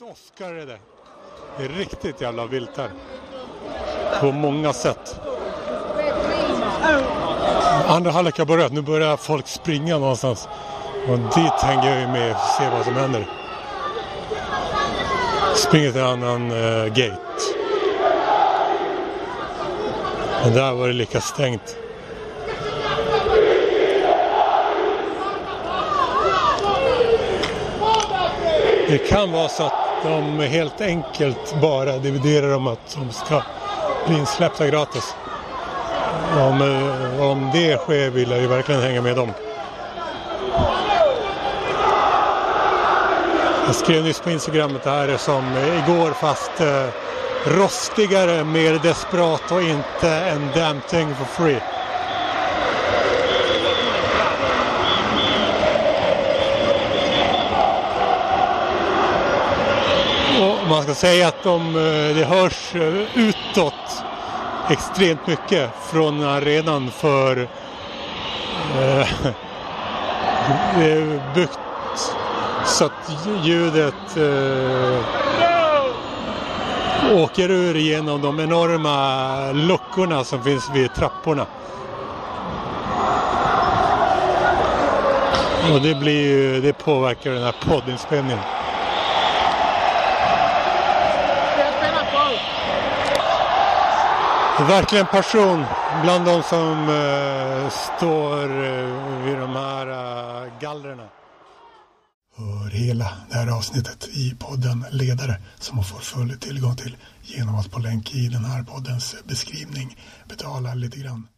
Årets Oscar är det. Det är riktigt jävla vilt här. På många sätt. Andra halvlek har börjat. Nu börjar folk springa någonstans. Och dit hänger jag ju med och ser vad som händer. Springer till en annan uh, gate. Men där var det lika stängt. Det kan vara så att de helt enkelt bara dividerar om att de ska bli insläppta gratis. Om, eh, om det sker vill jag ju verkligen hänga med dem. Jag skrev nyss på Instagram att det här är som igår fast eh, rostigare, mer desperat och inte en damn thing for free. Man ska säga att de, eh, det hörs eh, utåt extremt mycket från arenan för eh, det är byggt så att ljudet eh, åker ur genom de enorma luckorna som finns vid trapporna. Och det, blir ju, det påverkar den här poddinspelningen. Verkligen passion bland de som uh, står uh, vid de här eh, uh, gallrena. Hör hela det här avsnittet i podden Ledare som man får full tillgång till genom att på länk i den här poddens beskrivning betala lite grann.